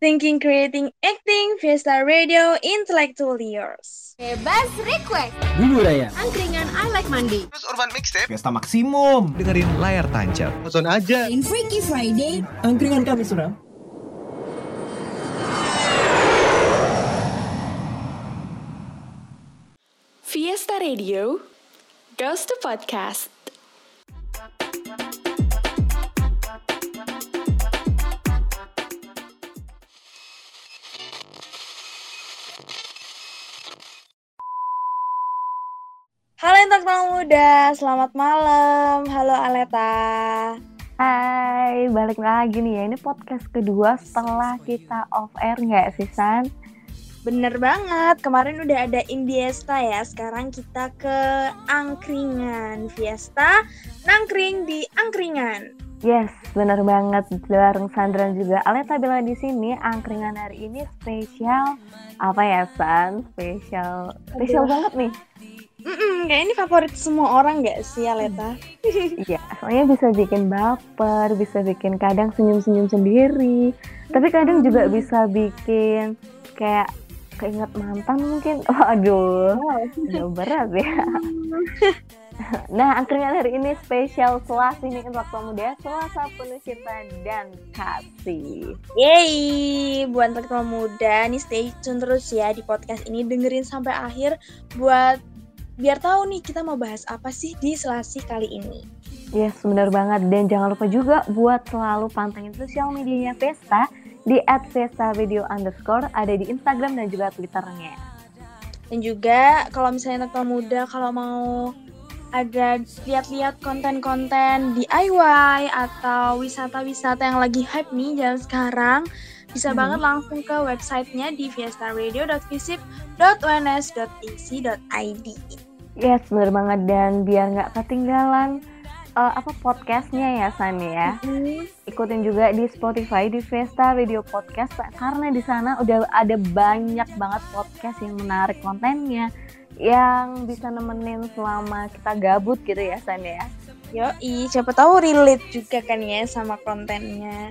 Thinking, Creating, Acting, Fiesta Radio, Intellectual Years. Bebas request. Dulu Raya. Angkringan I Like Mandi. Terus Urban Mixtape. Fiesta Maksimum. dengerin layar tancap. Nonton aja. In Freaky Friday. Angkringan kami suram. Fiesta Radio, Ghost to Podcast. Halo Intelektual Muda, selamat malam. Halo Aleta. Hai, balik lagi nih ya. Ini podcast kedua setelah kita off air nggak sih, San? Bener banget, kemarin udah ada Indiesta ya, sekarang kita ke Angkringan. Fiesta, nangkring di Angkringan. Yes, bener banget. Bareng Sandra juga Aleta bilang di sini angkringan hari ini spesial apa ya, San? Spesial, spesial Aduh. banget nih. Mm-mm, kayak ini favorit semua orang gak sih Aleta? Iya, soalnya bisa bikin baper, bisa bikin kadang senyum-senyum sendiri. Tapi kadang juga bisa bikin kayak keinget mantan mungkin. Waduh, udah berat ya. Nah, angkringan hari ini spesial setelah sini waktu muda, selasa penuh cinta dan kasih. Yeay, buat Intelektual Muda, nih stay tune terus ya di podcast ini, dengerin sampai akhir buat biar tahu nih kita mau bahas apa sih di Selasi kali ini. Yes, bener banget. Dan jangan lupa juga buat selalu pantengin sosial medianya Vesta di @vesta_video underscore ada di Instagram dan juga Twitternya. Dan juga kalau misalnya Intelektual Muda kalau mau ada lihat-lihat konten-konten DIY atau wisata-wisata yang lagi hype nih zaman sekarang, bisa Hmm. banget langsung ke websitenya di fiestaradio.visip.uns.ac.id. Yes, bener banget. Dan biar nggak ketinggalan eh, apa podcastnya ya, San ya. Ikutin juga di Spotify di Vesta Radio Podcast karena di sana udah ada banyak banget podcast yang menarik kontennya yang bisa nemenin selama kita gabut gitu ya, San ya. Yoi, siapa tahu relate juga kan ya sama kontennya.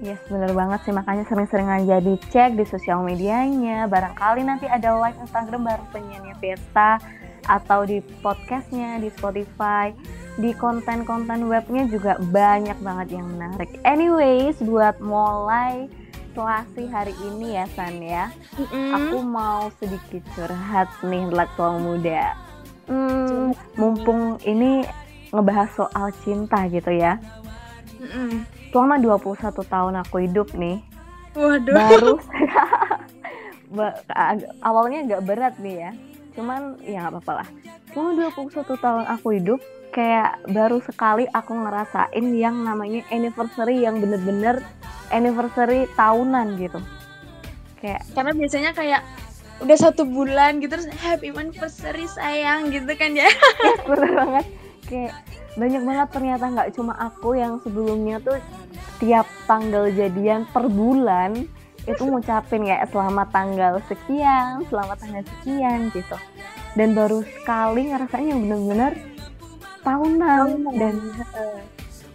Yes, bener banget sih. Makanya sering-sering aja dicek di sosial medianya. Barangkali nanti ada live Instagram baru penyanyi Vesta atau di podcastnya, di Spotify, di konten-konten webnya juga banyak banget yang menarik. Anyways, buat mulai selasi hari ini ya, San ya. Mm-mm. Aku mau sedikit curhat nih, intelektual muda. Hmm, mumpung ini ngebahas soal cinta gitu ya Mm-mm. selama 21 tahun aku hidup nih Waduh. baru awalnya agak berat nih ya cuman ya nggak apa-apa lah. Selama 21 tahun aku hidup kayak baru sekali aku ngerasain yang namanya anniversary yang bener-bener anniversary tahunan gitu. Kayak Karena biasanya kayak udah satu bulan gitu terus happy anniversary sayang gitu kan ya. yes, bener banget. Kayak banyak banget ternyata nggak cuma aku yang sebelumnya tuh tiap tanggal jadian per bulan itu ngucapin ya selamat tanggal sekian, selamat tanggal sekian gitu. Dan baru sekali ngerasain yang bener-bener tahunan. Dan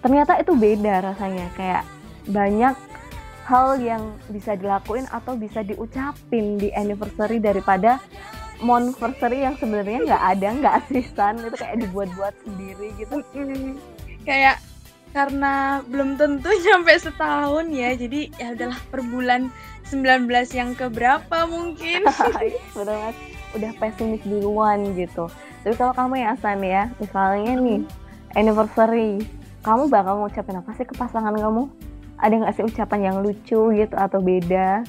ternyata itu beda rasanya. Kayak banyak hal yang bisa dilakuin atau bisa diucapin di anniversary daripada monversary yang sebenarnya nggak ada nggak asisan itu kayak dibuat-buat sendiri gitu. Kayak karena belum tentu nyampe setahun ya jadi ya udahlah per bulan 19 yang keberapa mungkin. Udah banget. Udah pesimis duluan gitu. Tapi kalau kamu ya Asan ya misalnya nih anniversary kamu bakal ngucapin apa sih ke pasangan kamu? Ada nggak sih ucapan yang lucu gitu atau beda?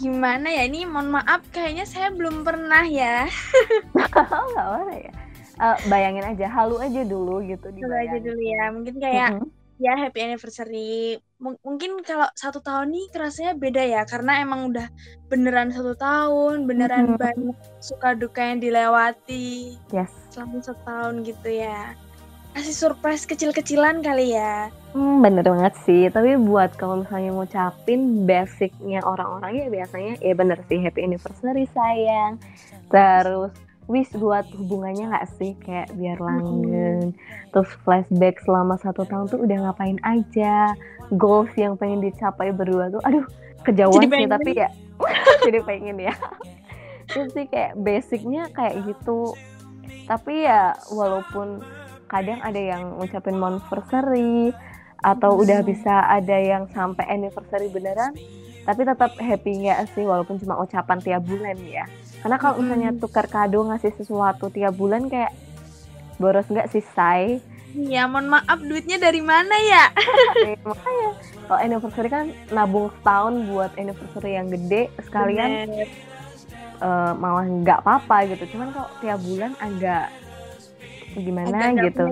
Gimana ya ini mohon maaf kayaknya saya belum pernah ya. Nggak apa ya Eh, bayangin aja halu aja dulu gitu Coba aja dulu ya mungkin kayak Mm-mm. ya happy anniversary M- mungkin kalau satu tahun nih kerasanya beda ya karena emang udah beneran satu tahun beneran Mhm. banyak suka duka yang dilewati yes selama setahun gitu ya kasih surprise kecil-kecilan kali ya Hmm, bener banget sih. Tapi buat kalau misalnya ngucapin basicnya orang-orang ya biasanya ya bener sih happy anniversary sayang. Terus wish buat hubungannya nggak sih kayak biar langgeng. Terus flashback selama satu tahun tuh udah ngapain aja. Goals yang pengen dicapai berdua tuh, aduh kejauhan Jadi sih pengen. tapi ya jadi pengen ya itu sih kayak basicnya kayak gitu tapi ya walaupun kadang ada yang ngucapin anniversary atau udah Hmm. bisa ada yang sampai anniversary beneran tapi tetap happy nggak sih walaupun cuma ucapan tiap bulan ya karena kalau Hmm. misalnya tukar kado ngasih sesuatu tiap bulan kayak boros nggak sih say Iya, mohon maaf duitnya dari mana ya? Eh, makanya kalau anniversary kan nabung setahun buat anniversary yang gede sekalian Bener. eh, malah nggak apa-apa gitu cuman kalau tiap bulan agak gimana Agak gitu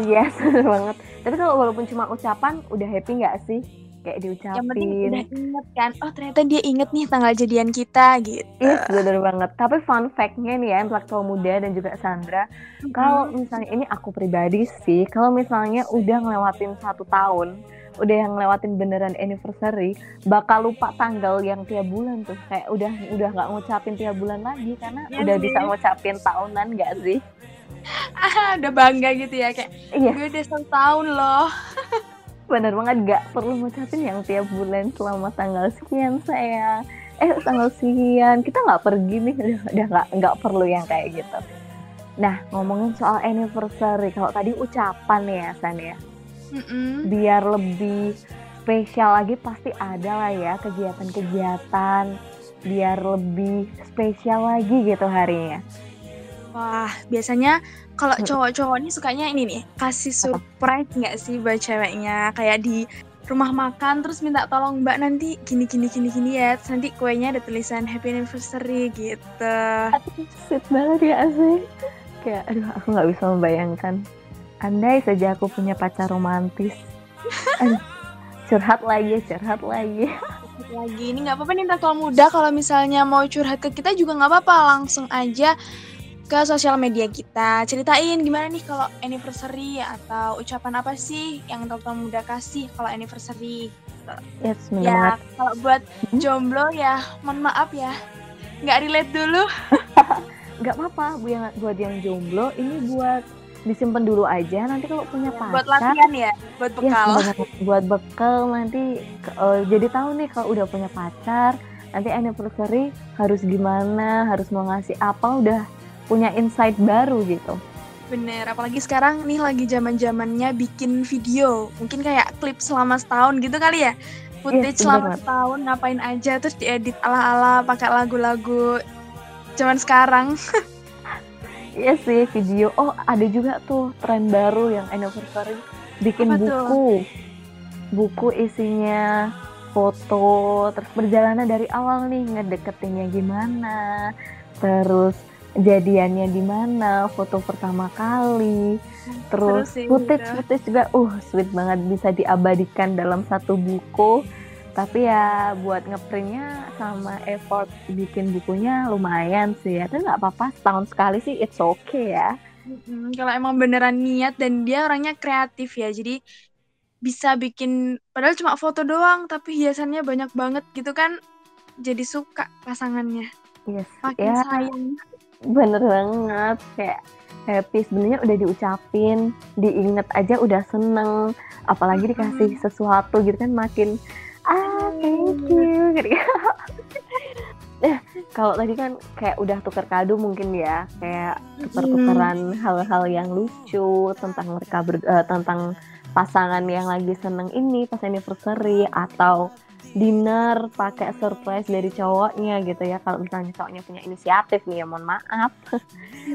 iya bener banget tapi kalau walaupun cuma ucapan udah happy nggak sih kayak Yang penting diucapin udah inget kan. Oh ternyata dia inget nih tanggal jadian kita gitu. Iya bener banget tapi fun fact-nya nih ya intelektual muda dan juga Sandra kalau misalnya ini aku pribadi sih kalau misalnya udah ngelewatin satu tahun udah yang ngelewatin beneran anniversary bakal lupa tanggal yang tiap bulan tuh kayak udah udah nggak ngucapin tiap bulan lagi karena Iya udah sih. bisa ngucapin tahunan nggak sih Ah, udah bangga gitu ya kayak iya gue udah satu tahun loh. bener banget nggak perlu ngucapin yang tiap bulan selama tanggal sekian sayang. Eh tanggal sekian kita nggak pergi nih. Udah udah nggak nggak perlu yang kayak gitu. Nah ngomongin soal anniversary kalau tadi ucapan ya San ya. Mm-mm. biar lebih spesial lagi pasti ada lah ya kegiatan-kegiatan. Biar lebih spesial lagi gitu harinya Wah, biasanya kalau cowok-cowok ini sukanya ini nih, kasih surprise nggak sih buat ceweknya? Kayak di rumah makan terus minta tolong mbak nanti gini gini gini gini ya terus nanti kuenya ada tulisan happy anniversary gitu. Sweet banget ya sih? Kayak aduh aku nggak bisa membayangkan. Andai saja aku punya pacar romantis. Aduh curhat lagi curhat lagi. Lagi. Ini nggak apa-apa nih intelektual muda kalau misalnya mau curhat ke kita juga nggak apa-apa langsung aja ke sosial media kita. Ceritain gimana nih kalau anniversary atau ucapan apa sih yang intelektual muda kasih kalau anniversary? Yes ya kalau buat Hmm? jomblo ya mohon maaf ya. Nggak relate dulu. Nggak apa-apa bu yang buat yang jomblo ini buat disimpan dulu aja. Nanti kalau punya pacar buat latihan ya buat bekal. banget. buat bekal nanti eh, jadi tahu nih kalau udah punya pacar nanti anniversary harus gimana harus mau ngasih apa udah punya insight baru gitu bener apalagi sekarang nih lagi zaman zamannya bikin video mungkin kayak klip selama setahun gitu kali ya footage bener selama banget. setahun ngapain aja terus diedit ala-ala pakai lagu-lagu zaman sekarang Iya sih video. Oh ada juga tuh tren baru yang anniversary bikin Apa tuh? buku. Buku isinya foto, terus perjalanan dari awal nih ngedeketinnya gimana, terus jadiannya di mana, foto pertama kali, terus sih footage itu. footage juga, uh sweet banget bisa diabadikan dalam satu buku. Tapi ya buat ngeprintnya sama effort bikin bukunya lumayan sih ya. Tapi nggak apa-apa setahun sekali sih it's okay ya. Mm, kalau emang beneran niat dan dia orangnya kreatif ya jadi bisa bikin padahal cuma foto doang tapi hiasannya banyak banget gitu kan jadi suka pasangannya Yes, makin ya sayang bener banget kayak happy. Sebenarnya udah diucapin, diinget aja udah seneng, apalagi dikasih sesuatu gitu kan makin ah thank you gitu. Eh, kalau tadi kan kayak udah tuker kado mungkin ya, kayak tuker-tukeran hal-hal yang lucu tentang mereka ber- eh, tentang pasangan yang lagi seneng ini pas anniversary atau dinner pakai surprise dari cowoknya gitu ya. Kalau misalnya cowoknya punya inisiatif nih ya mohon maaf.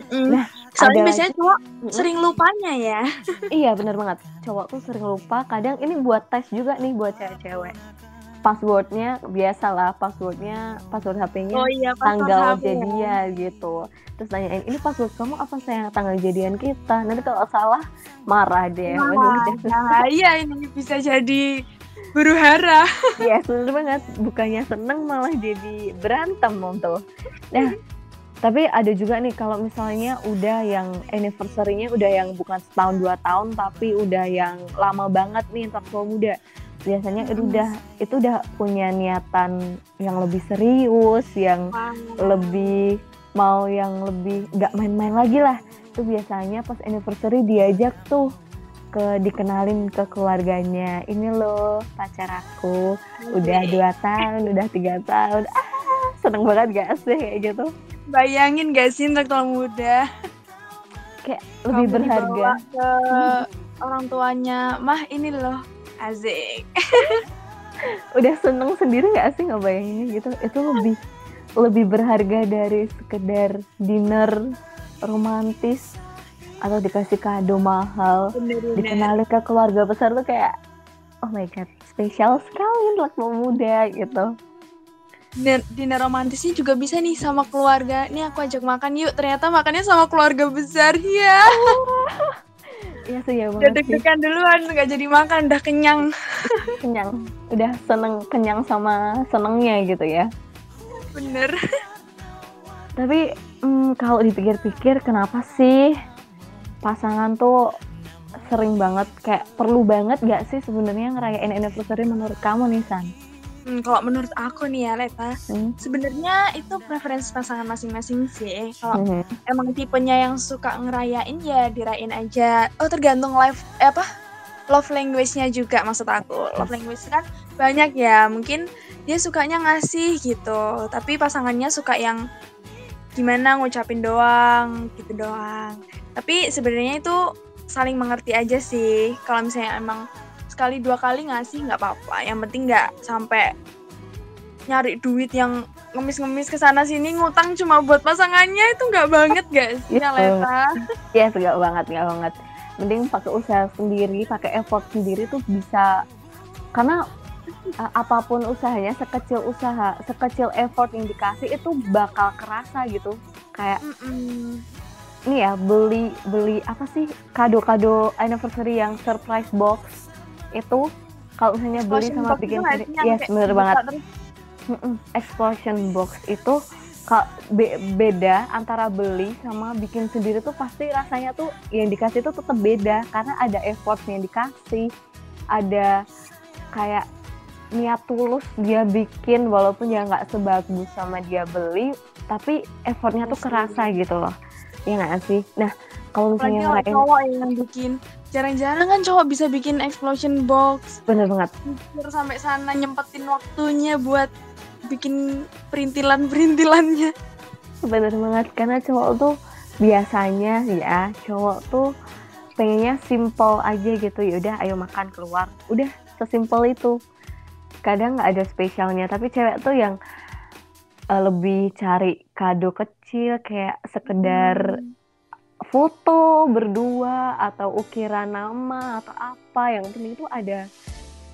Mm. Nah, soalnya biasanya lagi- cowok sering lupanya ya. Iya bener banget. Cowok tuh sering lupa. Kadang ini buat tes juga nih buat cewek-cewek. Passwordnya biasa lah passwordnya password HP-nya oh iya pas tanggal HP ya. jadian gitu. Terus tanyain ini password kamu apa sayang? Tanggal jadian kita. Nanti kalau salah marah deh. Waduh, nah, iya ini bisa jadi huru hara Iya bener banget. Bukannya seneng malah jadi berantem dong tuh nah tapi ada juga nih kalau misalnya udah yang anniversary-nya udah yang bukan setahun dua tahun tapi udah yang lama banget nih untuk tua muda. Biasanya itu udah itu udah punya niatan yang lebih serius yang lebih mau yang lebih nggak main-main lagi lah. Itu biasanya pas anniversary diajak tuh ke dikenalin ke keluarganya. Ini loh pacar aku. Udah dua tahun udah tiga tahun. Ah seneng banget gak sih kayak gitu? Bayangin gak sih intelektual muda? Kayak lebih kamu berharga. ke orang tuanya, mah ini loh Azik. udah seneng sendiri gak sih ngebayanginnya gitu? Itu lebih lebih berharga dari sekedar dinner romantis atau dikasih kado mahal dikenali ke keluarga besar tuh kayak oh my god spesial sekali anak muda gitu Dinner, romantisnya juga bisa nih sama keluarga. Nih aku ajak makan yuk. Ternyata makannya sama keluarga besar ya. iya sih ya Udah banget deg-degan duluan, nggak jadi makan, udah kenyang. kenyang udah seneng kenyang sama senengnya gitu ya Bener. tapi mm, kalau dipikir-pikir kenapa sih pasangan tuh sering banget kayak perlu banget gak sih sebenarnya ngerayain anniversary menurut kamu nih San? Hmm, kalau menurut aku nih ya Leta, Hmm? sebenarnya itu preferensi pasangan masing-masing sih. Kalau Mhm. emang tipenya yang suka ngerayain ya dirayain aja. Oh tergantung live eh, apa love language-nya juga maksud aku. Love language kan banyak ya. Mungkin dia sukanya ngasih gitu, tapi pasangannya suka yang gimana ngucapin doang, gitu doang. Tapi sebenarnya itu saling mengerti aja sih. Kalau misalnya emang sekali dua kali ngasih nggak apa-apa. Yang penting nggak sampai nyari duit yang ngemis-ngemis ke sana sini ngutang cuma buat pasangannya itu nggak banget gak sih Iya. Leta? Yes, gak banget, gak banget. Mending pakai usaha sendiri, pakai effort sendiri tuh bisa karena uh, apa pun usahanya sekecil usaha, sekecil effort yang dikasih itu bakal kerasa gitu. Kayak Mm-mm. Ini ya beli beli apa sih? Kado-kado anniversary yang surprise box itu kalau misalnya beli Explosion sama bikin sendiri, yes bener banget. Explosion box itu be- beda antara beli sama bikin sendiri tuh pasti rasanya tuh yang dikasih tuh tetap beda karena ada effort yang dikasih, ada kayak niat tulus dia bikin walaupun ya nggak sebagus sama dia beli, tapi effortnya tuh kerasa gitu loh, ya nggak sih? Nah kalau misalnya ngerayain cowok yang bikin jarang-jarang kan cowok bisa bikin explosion box. Bener banget. Mikir sampai sana nyempetin waktunya buat bikin perintilan-perintilannya. Bener banget karena cowok tuh biasanya ya cowok tuh pengennya simple aja gitu. Ya udah ayo makan keluar. Udah sesimpel itu. Kadang nggak ada spesialnya tapi cewek tuh yang eh, lebih cari kado kecil kayak sekedar foto berdua atau ukiran nama atau apa. Yang penting itu ada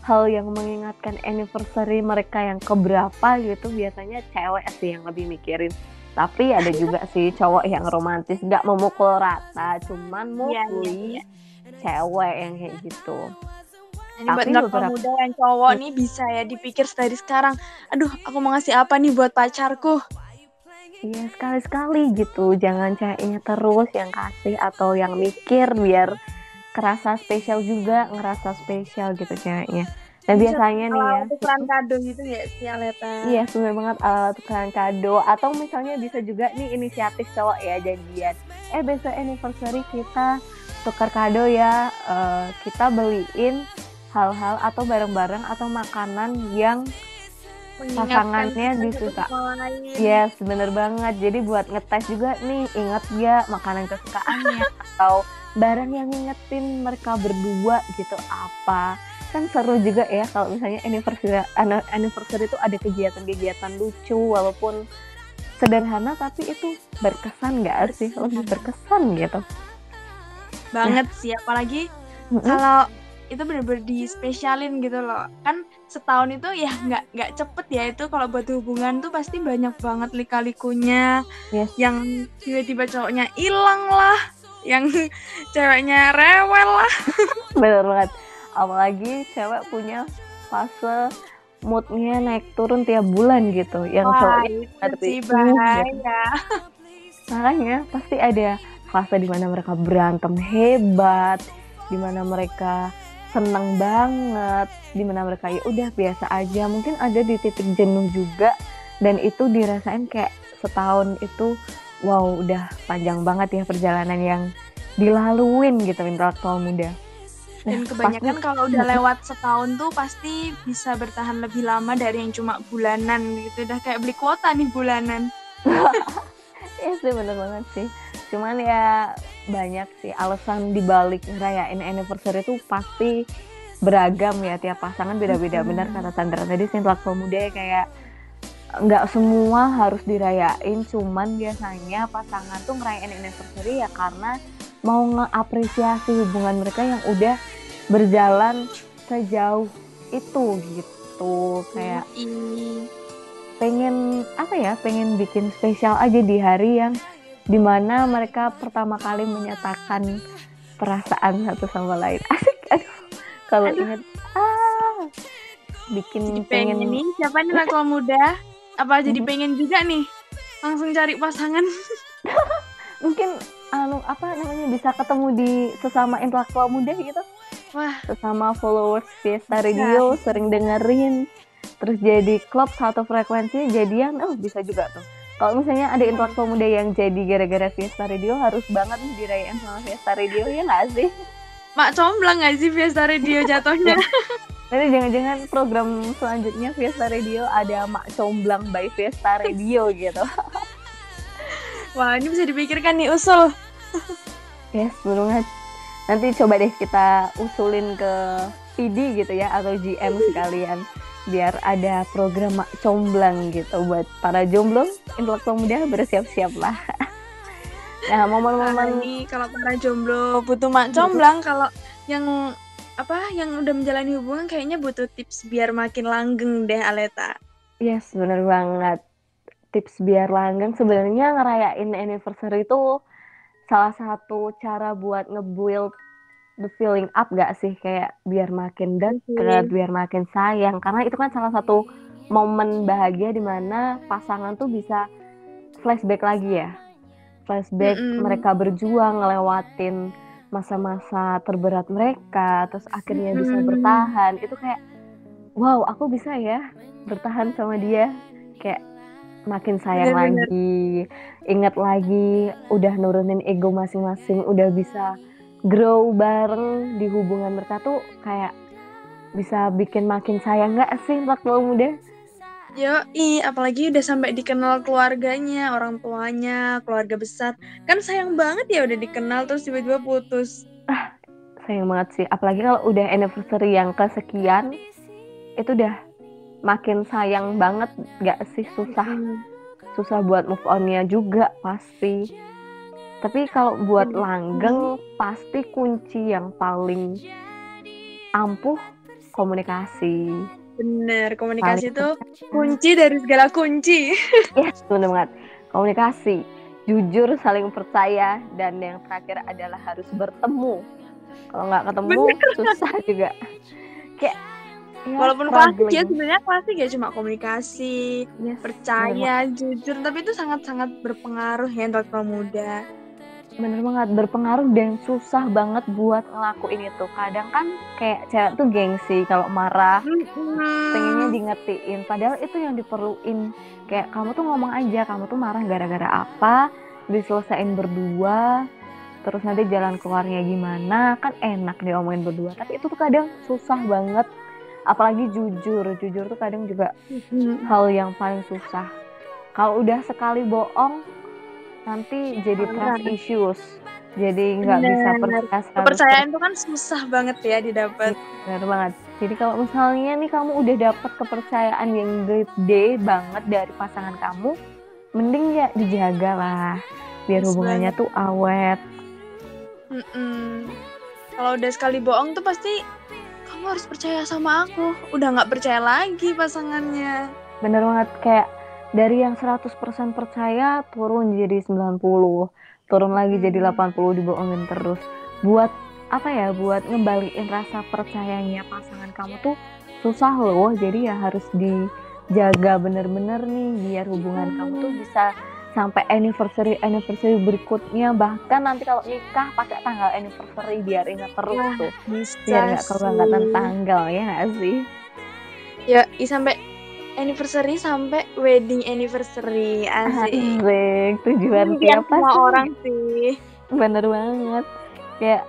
hal yang mengingatkan anniversary mereka yang keberapa gitu. Biasanya cewek sih yang lebih mikirin. Tapi ada juga sih cowok yang romantis nggak memukul rata cuman Iya, mukuli cewek yang kayak gitu Ini buat nggak beberapa- muda yang cowok nih bisa ya dipikir dari sekarang. Aduh, aku mau ngasih apa nih buat pacarku? Iya sekali-sekali gitu jangan ceweknya terus yang kasih atau yang mikir biar kerasa spesial juga ngerasa spesial gitu ceweknya dan Bisa biasanya nih ya tukeran kado gitu ya, si Aleta. Iya, sebenarnya banget alat tukeran kado atau misalnya bisa juga nih inisiatif cowok ya janjian. Eh besok anniversary kita tukar kado ya. eh, kita beliin hal-hal atau barang-barang atau makanan yang pasangannya disuka. yes bener banget. Jadi buat ngetes juga nih ingat gak makanan kesukaannya atau barang yang ngingetin mereka berdua gitu apa kan seru juga ya kalau misalnya anniversary anniversary itu ada kegiatan-kegiatan lucu walaupun sederhana tapi itu berkesan nggak sih lebih berkesan gitu banget sih apalagi Mm-mm. kalau itu bener-bener dispesialin gitu loh. Kan setahun itu ya nggak nggak cepet ya. Itu kalau buat hubungan tuh pasti banyak banget lika-likunya. Yes. yang tiba-tiba cowoknya hilang lah. Yang ceweknya rewel lah. Bener banget. Apalagi cewek punya fase moodnya naik turun tiap bulan gitu. Yang Wah, cowok itu ngerti. bahaya. Makanya pasti ada fase di mana mereka berantem hebat di mana mereka seneng banget di mana mereka ya udah biasa aja mungkin ada di titik jenuh juga dan itu dirasain kayak setahun itu wow udah panjang banget ya perjalanan yang dilaluin gitu intelektual muda Dan Nah, kebanyakan pasti- kalau udah lewat setahun tuh pasti bisa bertahan lebih lama dari yang cuma bulanan gitu. Udah kayak beli kuota nih bulanan. Iya sih bener banget sih. Cuman ya banyak sih alasan dibalik ngerayain anniversary itu pasti beragam ya tiap pasangan beda-beda. Mm-mm. Benar kata Sandra tadi sih intelektual muda ya kayak nggak semua harus dirayain. Cuman biasanya pasangan tuh ngerayain anniversary ya karena mau ngeapresiasi hubungan mereka yang udah berjalan sejauh itu gitu. Kayak pengen apa ya pengen bikin spesial aja di hari yang di mana mereka pertama kali menyatakan perasaan satu sama lain. Asik aduh. Kalau inget ah bikin jadi pengen, pengen nih siapa nih anak muda? Apa jadi pengen juga nih? Langsung cari pasangan. mungkin anu apa namanya bisa ketemu di sesama intelektual muda gitu. Wah, sesama followers Fiesta Radio sering dengerin. Terus jadi klub satu frekuensi jadian. Oh bisa juga tuh kalau misalnya ada intelektual muda yang jadi gara-gara Fiesta Radio harus banget nih dirayain sama Fiesta Radio ya nggak sih Mak comblang gak sih Fiesta Radio jatuhnya? nanti jangan-jangan program selanjutnya Fiesta Radio ada Mak Comblang by Fiesta Radio gitu Wah, ini bisa dipikirkan nih usul. yes bener banget nanti coba deh kita usulin ke PD gitu ya atau GM sekalian biar ada program comblang gitu buat para jomblo. Intelektual muda bersiap-siap lah. Nah Nah, momen-momen ini kalau para jomblo butuh mak comblang, kalau yang apa yang udah menjalani hubungan kayaknya butuh tips biar makin langgeng deh Aleta. yes bener banget. Tips biar langgeng. Sebenarnya ngerayain anniversary itu salah satu cara buat nge-build the feeling up gak sih kayak biar makin deket Betul. biar makin sayang karena itu kan salah satu momen bahagia di mana pasangan tuh bisa flashback lagi ya flashback Mm-mm. mereka berjuang ngelewatin masa-masa terberat mereka terus akhirnya bisa Mm-mm. bertahan itu kayak wow aku bisa ya bertahan sama dia kayak makin sayang Bener-bener. lagi ingat lagi udah nurunin ego masing-masing udah bisa grow bareng di hubungan mereka tuh kayak bisa bikin makin sayang nggak sih intelektual muda? Yo, i, apalagi udah sampai dikenal keluarganya, orang tuanya, keluarga besar. Kan sayang banget ya udah dikenal terus tiba-tiba putus. sayang banget sih. Apalagi kalau udah anniversary yang kesekian itu udah makin sayang banget. Nggak sih susah. Susah buat move onnya juga pasti tapi kalau buat langgeng pasti kunci yang paling ampuh komunikasi. Bener, komunikasi Paling tuh kunci dari segala kunci. yes bener banget. Komunikasi jujur saling percaya dan yang terakhir adalah harus bertemu. Kalau nggak ketemu susah juga. Kayak ya, Walaupun klasik ya sebenarnya klasik ya cuma komunikasi, Yes, percaya, jujur, tapi itu sangat-sangat berpengaruh ya intelektual muda. Bener banget berpengaruh dan susah banget buat ngelakuin itu. Kadang kan kayak cewek tuh gengsi kalau marah pengennya di ngertiin padahal itu yang diperluin. Kayak kamu tuh ngomong aja kamu tuh marah gara-gara apa diselesain berdua terus nanti jalan keluarnya gimana. Kan enak diomongin berdua tapi itu tuh kadang susah banget. Apalagi jujur jujur tuh kadang juga Hmm. hal yang paling susah. Kalau udah sekali bohong nanti jadi trust issues jadi nggak bisa percaya 100%. Kepercayaan itu kan susah banget ya didapat. Benar banget. Jadi kalau misalnya nih kamu udah dapet kepercayaan yang gede banget dari pasangan kamu, mending ya dijaga lah. Biar hubungannya tuh awet. Kalau udah sekali bohong tuh pasti kamu harus percaya sama aku. Udah nggak percaya lagi pasangannya. Bener banget kayak dari yang 100% percaya turun jadi 90. Turun lagi jadi Hmm. 80 dibohongin terus. Buat apa ya? Buat ngembaliin rasa percayanya pasangan kamu tuh susah loh. Jadi ya harus dijaga bener-bener nih biar hubungan kamu tuh bisa sampai anniversary anniversary berikutnya bahkan nanti kalau nikah pakai tanggal anniversary biar ingat terus Wah, tuh biar nggak kelewatan tanggal ya nggak sih Ya, i sampai anniversary sampai wedding anniversary asik. Asik, tujuan tiap semua pasti orang sih. bener banget kayak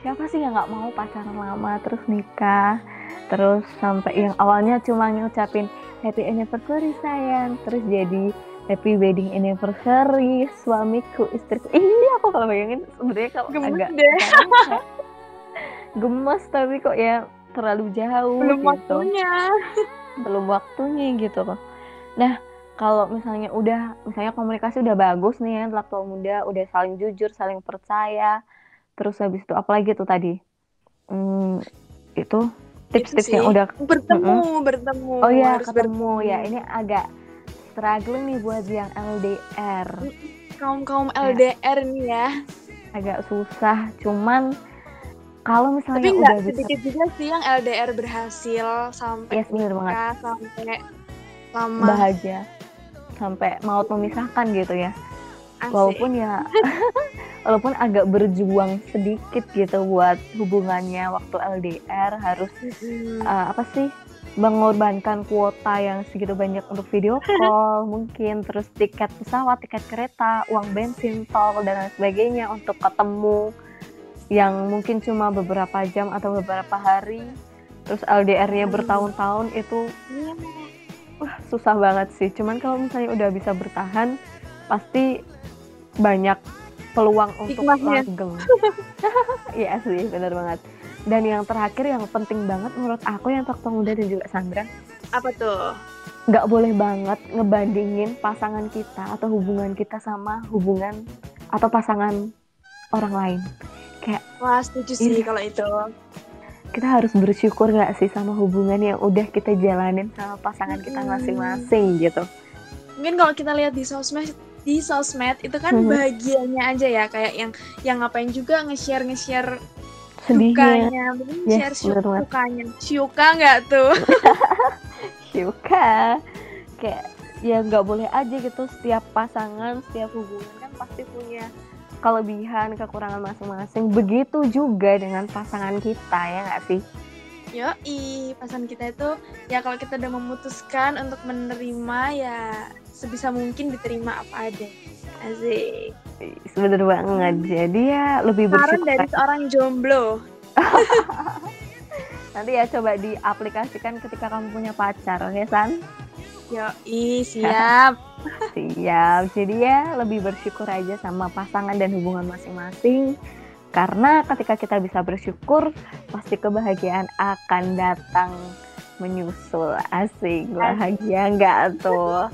siapa sih yang nggak mau pacaran lama terus nikah terus sampai yang awalnya cuma ngucapin happy anniversary sayang terus jadi happy wedding anniversary suamiku istriku ini aku kalau bayangin sebenarnya kalau Gemes agak deh. gemes tapi kok ya terlalu jauh Belum gitu waktunya. belum waktunya gitu loh. Nah, kalau misalnya udah misalnya komunikasi udah bagus nih ya tua muda, udah saling jujur, saling percaya, terus habis itu apalagi tuh tadi? Hmm, itu tips-tips yang sih. udah Bertemu, bertemu. Oh ya, harus ketemu bertemu. ya. Ini agak struggling nih buat yang LDR. Kaum-kaum Ya. LDR nih ya. Agak susah, cuman kalau misalnya Tapi udah bisa sedikit juga sih yang LDR berhasil sampai Yes, bener banget. sampai lama. bahagia sampai maut memisahkan gitu ya. Asik. walaupun ya walaupun agak berjuang sedikit gitu buat hubungannya waktu LDR harus Mm-mm. uh, apa sih mengorbankan kuota yang segitu banyak untuk video call mungkin terus tiket pesawat tiket kereta uang bensin tol dan lain sebagainya untuk ketemu yang mungkin cuma beberapa jam atau beberapa hari terus LDR-nya Hmm. bertahun-tahun itu Iya. wah susah banget sih cuman kalau misalnya udah bisa bertahan pasti banyak peluang untuk langgeng iya sih benar banget dan yang terakhir yang penting banget menurut aku yang Tok Muda dan juga Sandra Apa tuh? nggak boleh banget ngebandingin pasangan kita atau hubungan kita sama hubungan atau pasangan orang lain Wah, setuju sih Ini- kalau itu. kita harus bersyukur nggak sih sama hubungan yang udah kita jalanin sama pasangan kita Hmm. masing-masing gitu Mungkin kalau kita lihat di sosmed di sosmed itu kan Mhm. bahagianya aja ya kayak yang yang ngapain juga nge-share nge-share sedihnya dukanya, mungkin Yes, share syuk- bener banget. sukanya. Syuka nggak tuh? suka kayak ya nggak boleh aja gitu setiap pasangan setiap hubungan kan pasti punya kelebihan kekurangan masing-masing begitu juga dengan pasangan kita ya nggak sih Yoi, pasangan kita itu ya kalau kita udah memutuskan untuk menerima ya sebisa mungkin diterima apa ada. Asik. sebener banget jadi ya lebih Saran bersyukur dari seorang jomblo. nanti ya coba diaplikasikan ketika kamu punya pacar oke San Yoi, siap. Siap. Jadi ya lebih bersyukur aja sama pasangan dan hubungan masing-masing. Karena ketika kita bisa bersyukur pasti kebahagiaan akan datang menyusul. Asik bahagia nggak tuh?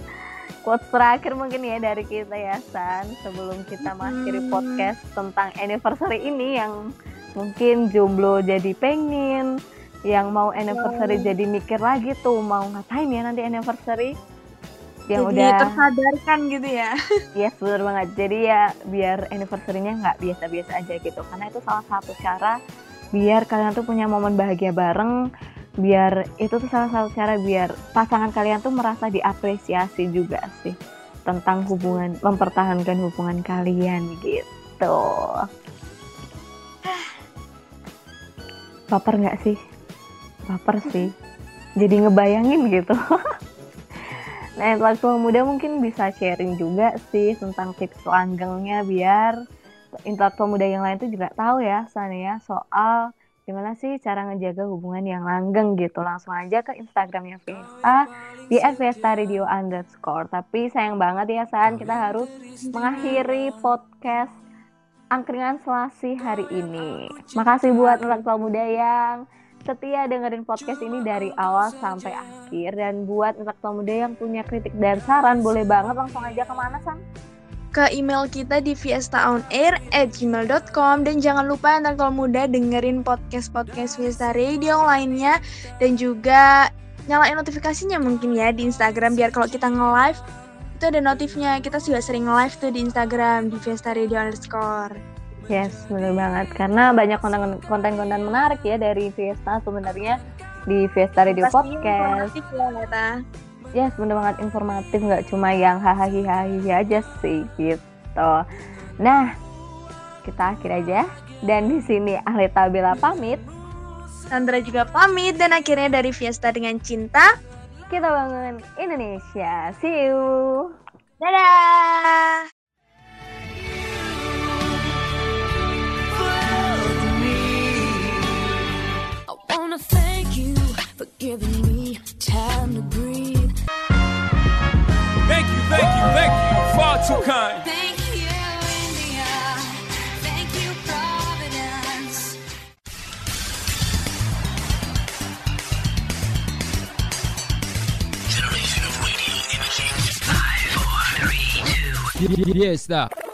Quotes terakhir mungkin ya dari kita ya San sebelum kita mengakhiri Hmm. podcast tentang anniversary ini yang mungkin jomblo jadi pengen yang mau anniversary Wow. jadi mikir lagi tuh mau ngapain ya nanti anniversary yang Jadi udah tersadarkan gitu ya. Yes, bener banget. Jadi ya biar anniversary-nya nggak biasa-biasa aja gitu. Karena itu salah satu cara biar kalian tuh punya momen bahagia bareng. Biar itu tuh salah satu cara biar pasangan kalian tuh merasa diapresiasi juga sih tentang hubungan, mempertahankan hubungan kalian gitu. Baper nggak sih? Baper sih. Jadi ngebayangin gitu. Nah, intelektual muda mungkin bisa sharing juga sih tentang tips langgengnya biar intelektual muda yang lain tuh juga tahu ya San ya soal gimana sih cara ngejaga hubungan yang langgeng gitu. Langsung aja ke Instagramnya Vesta di @vesta_radio underscore. Tapi sayang banget ya San kita harus mengakhiri podcast angkringan selasi hari ini. Makasih buat intelektual muda yang setia dengerin podcast ini dari awal sampai akhir dan buat intelektual muda yang punya kritik dan saran boleh banget langsung aja ke mana San? Ke email kita di fiestaonair@gmail.com dan jangan lupa intelektual muda dengerin podcast-podcast Fiesta Radio lainnya dan juga nyalain notifikasinya mungkin ya di Instagram biar kalau kita nge-live itu ada notifnya. Kita juga sering live tuh di Instagram di Fiesta Radio underscore. Yes, bener banget karena banyak konten- konten-konten menarik ya dari Fiesta sebenarnya di Fiesta Radio Pasti Podcast. informatif ya Neta. Yes, bener banget informatif nggak cuma yang hahaha aja sih gitu. Nah, kita akhir aja dan di sini Ahli Tabela pamit. Sandra juga pamit dan akhirnya dari Fiesta dengan cinta. Kita bangun Indonesia. See you. Dadah! Wanna thank you for giving me time to breathe. Thank you, thank you, thank you. Far too kind. Thank you, India. Thank you, Providence. Fiesta